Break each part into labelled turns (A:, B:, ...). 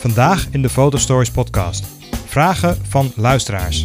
A: Vandaag in de Fotostories podcast. Vragen van luisteraars.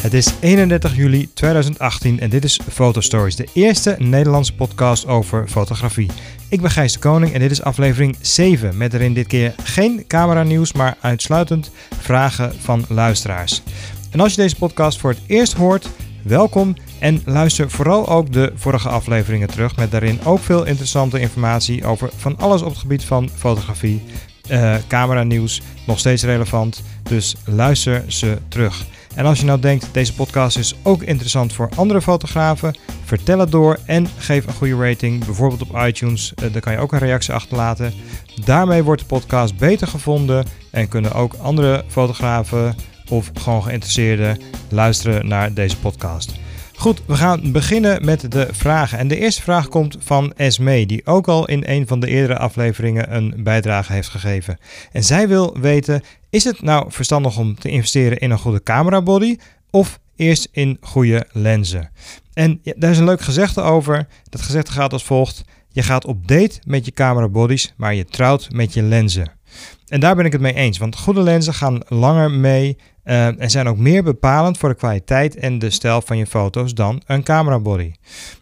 A: Het is 31 juli 2018 en dit is Fotostories, de eerste Nederlandse podcast over fotografie. Ik ben Gijs de Koning en dit is aflevering 7 met erin dit keer geen camera nieuws, maar uitsluitend vragen van luisteraars. En als je deze podcast voor het eerst hoort, welkom en luister vooral ook de vorige afleveringen terug met daarin ook veel interessante informatie over van alles op het gebied van fotografie, uh, camera nieuws, nog steeds relevant, dus luister ze terug. En als je nou denkt, deze podcast is ook interessant voor andere fotografen, vertel het door en geef een goede rating, bijvoorbeeld op iTunes. Uh, daar kan je ook een reactie achterlaten. Daarmee wordt de podcast beter gevonden en kunnen ook andere fotografen of gewoon geïnteresseerden luisteren naar deze podcast. Goed, we gaan beginnen met de vragen. En de eerste vraag komt van Esme, die ook al in een van de eerdere afleveringen een bijdrage heeft gegeven. En zij wil weten: is het nou verstandig om te investeren in een goede camerabody of eerst in goede lenzen? En daar is een leuk gezegde over. Dat gezegde gaat als volgt: je gaat op date met je camerabodies, maar je trouwt met je lenzen. En daar ben ik het mee eens, want goede lenzen gaan langer mee uh, en zijn ook meer bepalend voor de kwaliteit en de stijl van je foto's dan een camerabody.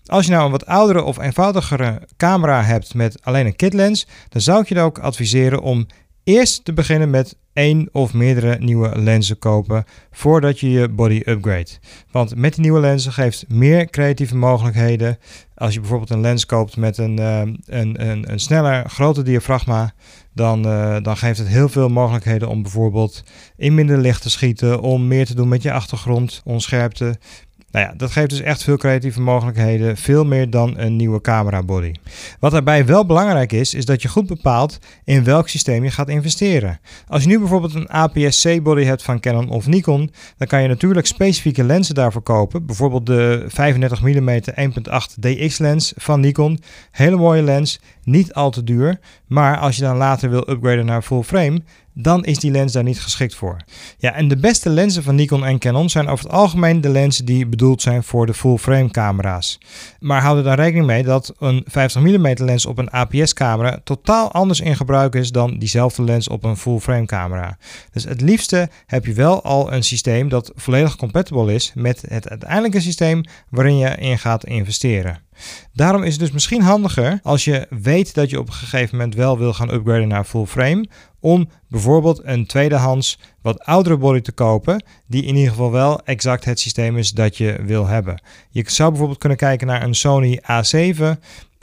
A: Als je nou een wat oudere of eenvoudigere camera hebt met alleen een kitlens, dan zou ik je ook adviseren om eerst te beginnen met één of meerdere nieuwe lenzen kopen voordat je je body upgrade. Want met die nieuwe lenzen geeft meer creatieve mogelijkheden. Als je bijvoorbeeld een lens koopt met een, uh, een, een, een sneller, groter diafragma, dan, uh, dan geeft het heel veel mogelijkheden om bijvoorbeeld in minder licht te schieten, om meer te doen met je achtergrond, onscherpte. Nou ja, dat geeft dus echt veel creatieve mogelijkheden, veel meer dan een nieuwe camera body. Wat daarbij wel belangrijk is, is dat je goed bepaalt in welk systeem je gaat investeren. Als je nu bijvoorbeeld een APS-C body hebt van Canon of Nikon, dan kan je natuurlijk specifieke lenzen daarvoor kopen. Bijvoorbeeld de 35 mm 1.8 DX lens van Nikon. Hele mooie lens, niet al te duur. Maar als je dan later wil upgraden naar full frame, dan is die lens daar niet geschikt voor. Ja, en de beste lenzen van Nikon en Canon zijn over het algemeen de lenzen die bedoeld zijn voor de full-frame camera's. Maar houd er dan rekening mee dat een 50 mm lens op een APS camera totaal anders in gebruik is dan diezelfde lens op een full-frame camera. Dus het liefste heb je wel al een systeem dat volledig compatible is met het uiteindelijke systeem waarin je in gaat investeren. Daarom is het dus misschien handiger als je weet dat je op een gegeven moment wel wil gaan upgraden naar full frame, om bijvoorbeeld een tweedehands wat oudere body te kopen, die in ieder geval wel exact het systeem is dat je wil hebben. Je zou bijvoorbeeld kunnen kijken naar een Sony A7.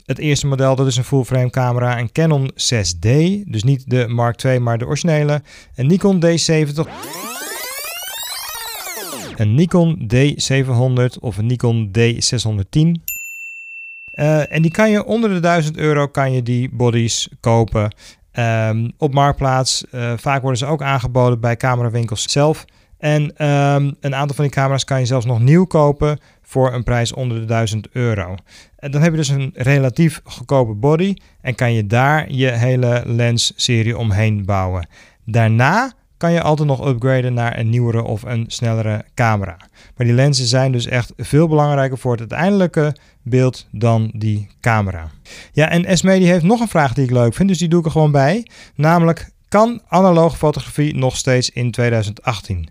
A: Het eerste model, dat is een full frame camera, een Canon 6D, dus niet de Mark II, maar de originele, een Nikon D70 een Nikon D700 of een Nikon D610. Uh, en die kan je onder de 1000 euro kan je die bodies kopen um, op Marktplaats. Uh, vaak worden ze ook aangeboden bij camerawinkels zelf. En um, een aantal van die camera's kan je zelfs nog nieuw kopen voor een prijs onder de 1000 euro. En dan heb je dus een relatief goedkope body en kan je daar je hele lens-serie omheen bouwen. Daarna kan je altijd nog upgraden naar een nieuwere of een snellere camera. Maar die lenzen zijn dus echt veel belangrijker voor het uiteindelijke beeld dan die camera. Ja, en Esme heeft nog een vraag die ik leuk vind, dus die doe ik er gewoon bij. Namelijk, kan analoge fotografie nog steeds in 2018?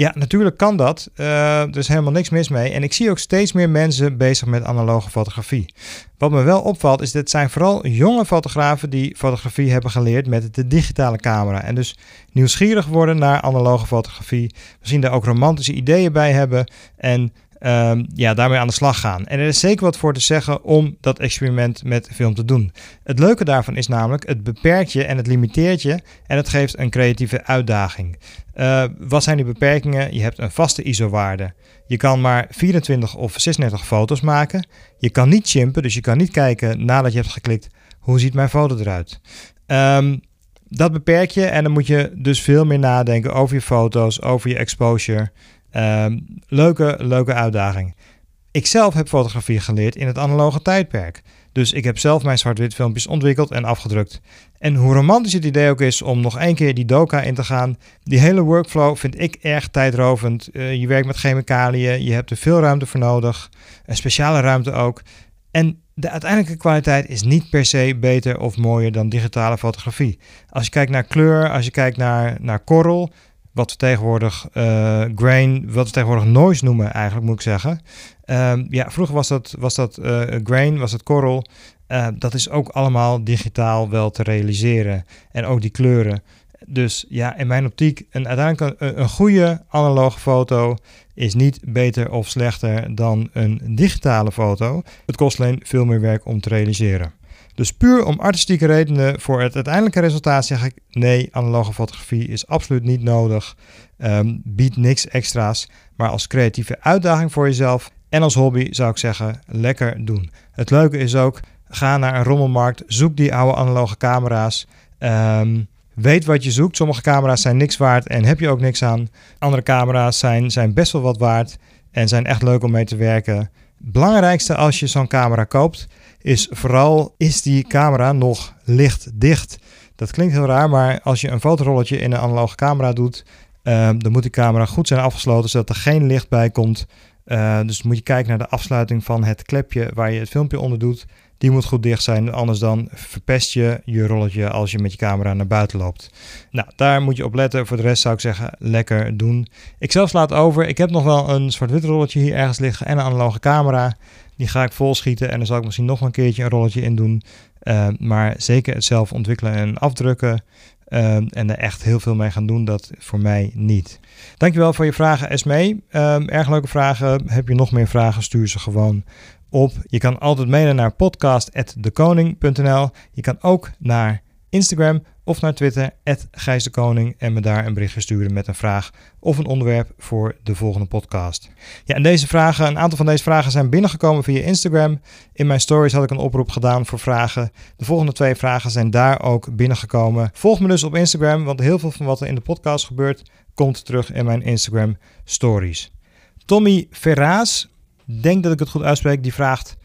A: Ja, natuurlijk kan dat. Uh, er is helemaal niks mis mee. En ik zie ook steeds meer mensen bezig met analoge fotografie. Wat me wel opvalt is dat zijn vooral jonge fotografen die fotografie hebben geleerd met de digitale camera. En dus nieuwsgierig worden naar analoge fotografie. Misschien daar ook romantische ideeën bij hebben. En um, ja, daarmee aan de slag gaan. En er is zeker wat voor te zeggen om dat experiment met film te doen. Het leuke daarvan is namelijk, het beperkt je en het limiteert je en het geeft een creatieve uitdaging. Uh, wat zijn die beperkingen? Je hebt een vaste ISO-waarde. Je kan maar 24 of 36 foto's maken. Je kan niet chimpen, dus je kan niet kijken nadat je hebt geklikt, hoe ziet mijn foto eruit? Um, dat beperk je en dan moet je dus veel meer nadenken over je foto's, over je exposure. Um, leuke, leuke uitdaging. Ik zelf heb fotografie geleerd in het analoge tijdperk. Dus ik heb zelf mijn zwart-wit filmpjes ontwikkeld en afgedrukt. En hoe romantisch het idee ook is om nog één keer die doka in te gaan, die hele workflow vind ik erg tijdrovend. Uh, je werkt met chemicaliën, je hebt er veel ruimte voor nodig, een speciale ruimte ook. En de uiteindelijke kwaliteit is niet per se beter of mooier dan digitale fotografie. Als je kijkt naar kleur, als je kijkt naar, naar korrel, wat we tegenwoordig uh, grain, wat we tegenwoordig noise noemen eigenlijk moet ik zeggen. Um, ja, vroeger was dat, was dat uh, grain, was het korrel. Uh, dat is ook allemaal digitaal wel te realiseren. En ook die kleuren. Dus ja, in mijn optiek, een, uiteindelijk een, een goede analoge foto is niet beter of slechter dan een digitale foto. Het kost alleen veel meer werk om te realiseren. Dus puur om artistieke redenen voor het uiteindelijke resultaat zeg ik nee, analoge fotografie is absoluut niet nodig. Um, biedt niks extra's. Maar als creatieve uitdaging voor jezelf en als hobby zou ik zeggen, lekker doen. Het leuke is ook, ga naar een rommelmarkt, zoek die oude analoge camera's. Um, weet wat je zoekt. Sommige camera's zijn niks waard en heb je ook niks aan. Andere camera's zijn, zijn best wel wat waard en zijn echt leuk om mee te werken. Belangrijkste als je zo'n camera koopt, is vooral is die camera nog lichtdicht. Dat klinkt heel raar, maar als je een fotorolletje in een analoge camera doet, uh, dan moet die camera goed zijn afgesloten zodat er geen licht bij komt. Uh, dus moet je kijken naar de afsluiting van het klepje waar je het filmpje onder doet. Die moet goed dicht zijn, anders dan verpest je je rolletje als je met je camera naar buiten loopt. Nou, daar moet je op letten. Voor de rest zou ik zeggen, lekker doen. Ik zelf slaat over. Ik heb nog wel een zwart-wit rolletje hier ergens liggen en een analoge camera. Die ga ik vol schieten en dan zal ik misschien nog een keertje een rolletje in doen. Uh, maar zeker het zelf ontwikkelen en afdrukken. Uh, en er echt heel veel mee gaan doen, dat voor mij niet. Dankjewel voor je vragen, Esmee. Uh, erg leuke vragen. Heb je nog meer vragen, stuur ze gewoon op. Je kan altijd mailen naar podcast.dekoning.nl. Je kan ook naar Instagram of naar Twitter, Gijs de Koning, en me daar een berichtje sturen met een vraag of een onderwerp voor de volgende podcast. Ja, en deze vragen, een aantal van deze vragen zijn binnengekomen via Instagram. In mijn stories had ik een oproep gedaan voor vragen. De volgende twee vragen zijn daar ook binnengekomen. Volg me dus op Instagram, want heel veel van wat er in de podcast gebeurt, komt terug in mijn Instagram stories. Tommy Ferraas, denk dat ik het goed uitspreek, die vraagt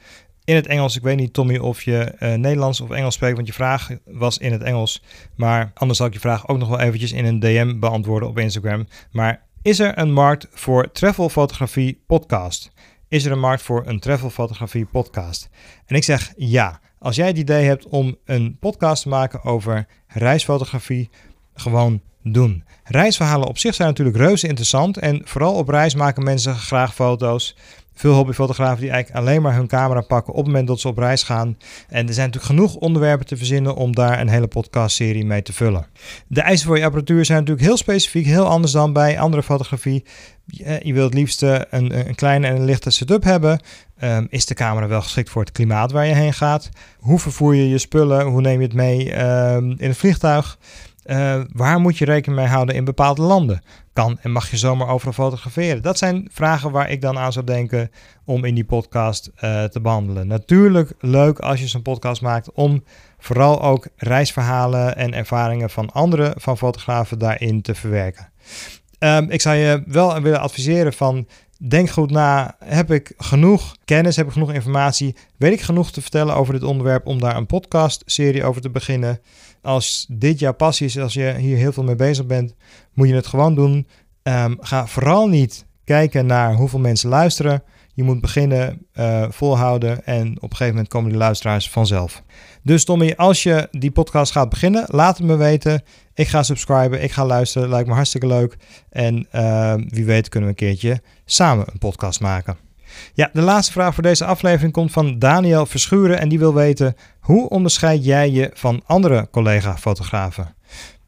A: in het Engels. Ik weet niet, Tommy, of je uh, Nederlands of Engels spreekt, want je vraag was in het Engels. Maar anders zal ik je vraag ook nog wel eventjes in een DM beantwoorden op Instagram. Maar is er een markt voor travelfotografie podcast? Is er een markt voor een travelfotografie podcast? En ik zeg ja. Als jij het idee hebt om een podcast te maken over reisfotografie, gewoon doen. Reisverhalen op zich zijn natuurlijk reuze interessant en vooral op reis maken mensen graag foto's. Veel hobbyfotografen die eigenlijk alleen maar hun camera pakken op het moment dat ze op reis gaan. En er zijn natuurlijk genoeg onderwerpen te verzinnen om daar een hele podcastserie mee te vullen. De eisen voor je apparatuur zijn natuurlijk heel specifiek, heel anders dan bij andere fotografie. Je wilt het liefst een, een kleine en een lichte setup hebben. Um, is de camera wel geschikt voor het klimaat waar je heen gaat? Hoe vervoer je je spullen? Hoe neem je het mee um, in het vliegtuig? Uh, waar moet je rekening mee houden in bepaalde landen? Kan en mag je zomaar overal fotograferen? Dat zijn vragen waar ik dan aan zou denken om in die podcast uh, te behandelen. Natuurlijk leuk als je zo'n podcast maakt om vooral ook reisverhalen en ervaringen van anderen van fotografen daarin te verwerken. Um, ik zou je wel willen adviseren van denk goed na. Heb ik genoeg kennis, heb ik genoeg informatie? Weet ik genoeg te vertellen over dit onderwerp om daar een podcastserie over te beginnen? Als dit jouw passie is, als je hier heel veel mee bezig bent, moet je het gewoon doen. Um, ga vooral niet kijken naar hoeveel mensen luisteren. Je moet beginnen, uh, volhouden en op een gegeven moment komen die luisteraars vanzelf. Dus Tommy, als je die podcast gaat beginnen, laat het me weten. Ik ga subscriben, ik ga luisteren, lijkt me hartstikke leuk. En uh, wie weet kunnen we een keertje samen een podcast maken. Ja, de laatste vraag voor deze aflevering komt van Daniel Verschuren en die wil weten: hoe onderscheid jij je van andere collega-fotografen?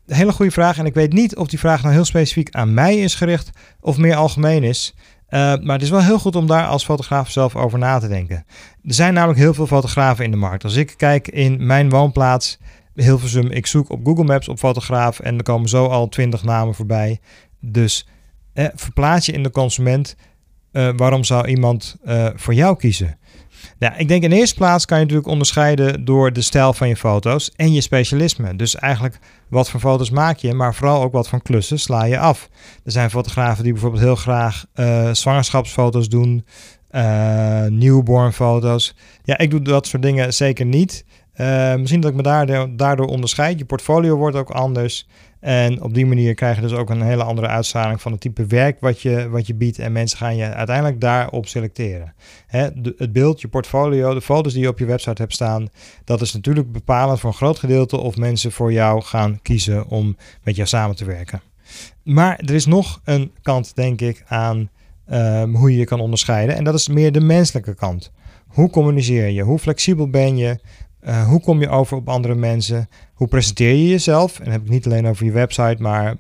A: Hele goede vraag en ik weet niet of die vraag nou heel specifiek aan mij is gericht of meer algemeen is. Uh, maar het is wel heel goed om daar als fotograaf zelf over na te denken. Er zijn namelijk heel veel fotografen in de markt. Als ik kijk in mijn woonplaats, Hilversum, ik zoek op Google Maps op fotograaf en er komen zo al twintig namen voorbij. Dus eh, verplaats je in de consument. Uh, waarom zou iemand uh, voor jou kiezen? Nou, ik denk in de eerste plaats kan je natuurlijk onderscheiden door de stijl van je foto's en je specialisme. Dus eigenlijk wat voor foto's maak je, maar vooral ook wat voor klussen sla je af. Er zijn fotografen die bijvoorbeeld heel graag uh, zwangerschapsfoto's doen, uh, newborn foto's. Ja, ik doe dat soort dingen zeker niet. Misschien dat ik me daardoor onderscheid. Je portfolio wordt ook anders. En op die manier krijg je dus ook een hele andere uitstraling van het type werk wat je, wat je biedt. En mensen gaan je uiteindelijk daarop selecteren. Hè, het beeld, je portfolio, de foto's die je op je website hebt staan, dat is natuurlijk bepalend voor een groot gedeelte of mensen voor jou gaan kiezen om met jou samen te werken. Maar er is nog een kant, denk ik, aan um, hoe je je kan onderscheiden. En dat is meer de menselijke kant. Hoe communiceer je? Hoe flexibel ben je? Uh, hoe kom je over op andere mensen? Hoe presenteer je jezelf? En dan heb ik niet alleen over je website, maar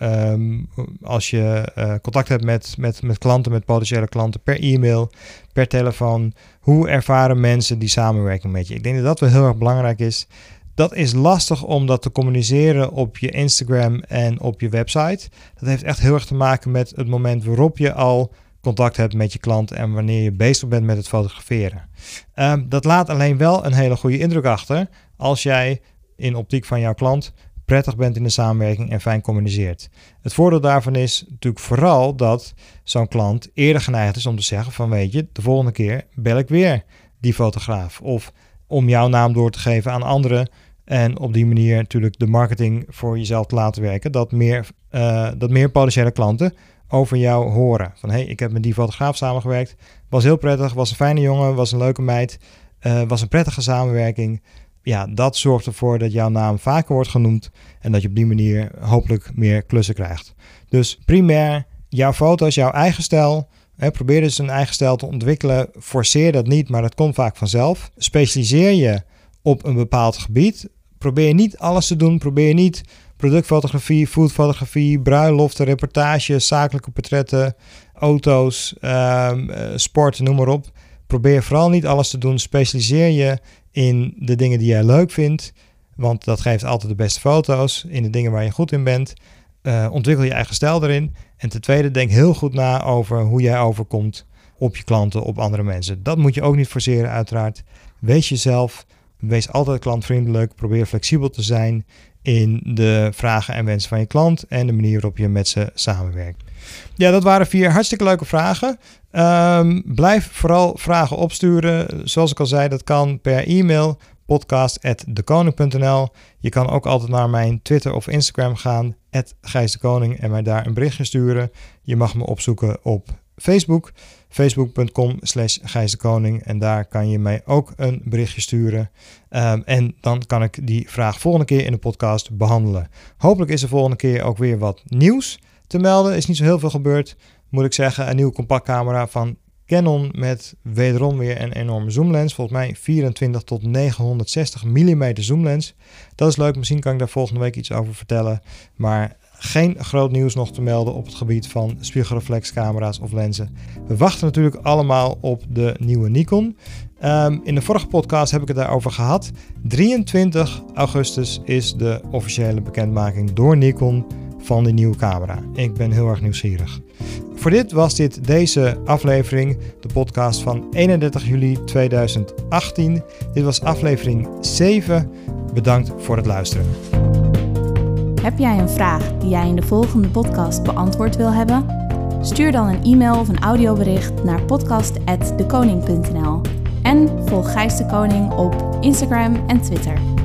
A: um, als je uh, contact hebt met, met, met klanten, met potentiële klanten, per e-mail, per telefoon. Hoe ervaren mensen die samenwerking met je? Ik denk dat dat wel heel erg belangrijk is. Dat is lastig om dat te communiceren op je Instagram en op je website. Dat heeft echt heel erg te maken met het moment waarop je al contact hebt met je klant en wanneer je bezig bent met het fotograferen. Um, dat laat alleen wel een hele goede indruk achter als jij in optiek van jouw klant prettig bent in de samenwerking en fijn communiceert. Het voordeel daarvan is natuurlijk vooral dat zo'n klant eerder geneigd is om te zeggen van weet je, de volgende keer bel ik weer die fotograaf. Of om jouw naam door te geven aan anderen en op die manier natuurlijk de marketing voor jezelf te laten werken. Dat meer, uh, dat meer potentiële klanten over jou horen. Van hey, ik heb met die fotograaf samengewerkt. Was heel prettig, was een fijne jongen, was een leuke meid. Uh, was een prettige samenwerking. Ja, dat zorgt ervoor dat jouw naam vaker wordt genoemd. En dat je op die manier hopelijk meer klussen krijgt. Dus primair jouw foto's, jouw eigen stijl. Hè, probeer dus een eigen stijl te ontwikkelen. Forceer dat niet, maar dat komt vaak vanzelf. Specialiseer je op een bepaald gebied. Probeer niet alles te doen. Probeer niet productfotografie, foodfotografie, bruiloften, reportages, zakelijke portretten, auto's, um, sport, noem maar op. Probeer vooral niet alles te doen. Specialiseer je in de dingen die jij leuk vindt. Want dat geeft altijd de beste foto's. In de dingen waar je goed in bent. Uh, ontwikkel je eigen stijl erin. En ten tweede, denk heel goed na over hoe jij overkomt op je klanten, op andere mensen. Dat moet je ook niet forceren, uiteraard. Wees jezelf. Wees altijd klantvriendelijk. Probeer flexibel te zijn in de vragen en wensen van je klant en de manier waarop je met ze samenwerkt. Ja, dat waren vier hartstikke leuke vragen. Um, blijf vooral vragen opsturen. Zoals ik al zei, dat kan per e-mail podcast.dekoning.nl. Je kan ook altijd naar mijn Twitter of Instagram gaan, Gijs de Koning, en mij daar een berichtje sturen. Je mag me opzoeken op Facebook facebook.com slash Gijs Koning. En daar kan je mij ook een berichtje sturen. Um, en dan kan ik die vraag volgende keer in de podcast behandelen. Hopelijk is er volgende keer ook weer wat nieuws te melden. Is niet zo heel veel gebeurd, moet ik zeggen. Een nieuwe compactcamera van Canon met wederom weer een enorme zoomlens. Volgens mij 24 tot 960 mm zoomlens. Dat is leuk, misschien kan ik daar volgende week iets over vertellen. Maar geen groot nieuws nog te melden op het gebied van spiegelreflexcamera's of lenzen. We wachten natuurlijk allemaal op de nieuwe Nikon. Um, in de vorige podcast heb ik het daarover gehad. 23 augustus is de officiële bekendmaking door Nikon van de nieuwe camera. Ik ben heel erg nieuwsgierig. Voor dit was dit deze aflevering, de podcast van 31 juli 2018. Dit was aflevering 7. Bedankt voor het luisteren.
B: Heb jij een vraag die jij in de volgende podcast beantwoord wil hebben? Stuur dan een e-mail of een audiobericht naar podcast.dekoning.nl en volg Gijs de Koning op Instagram en Twitter.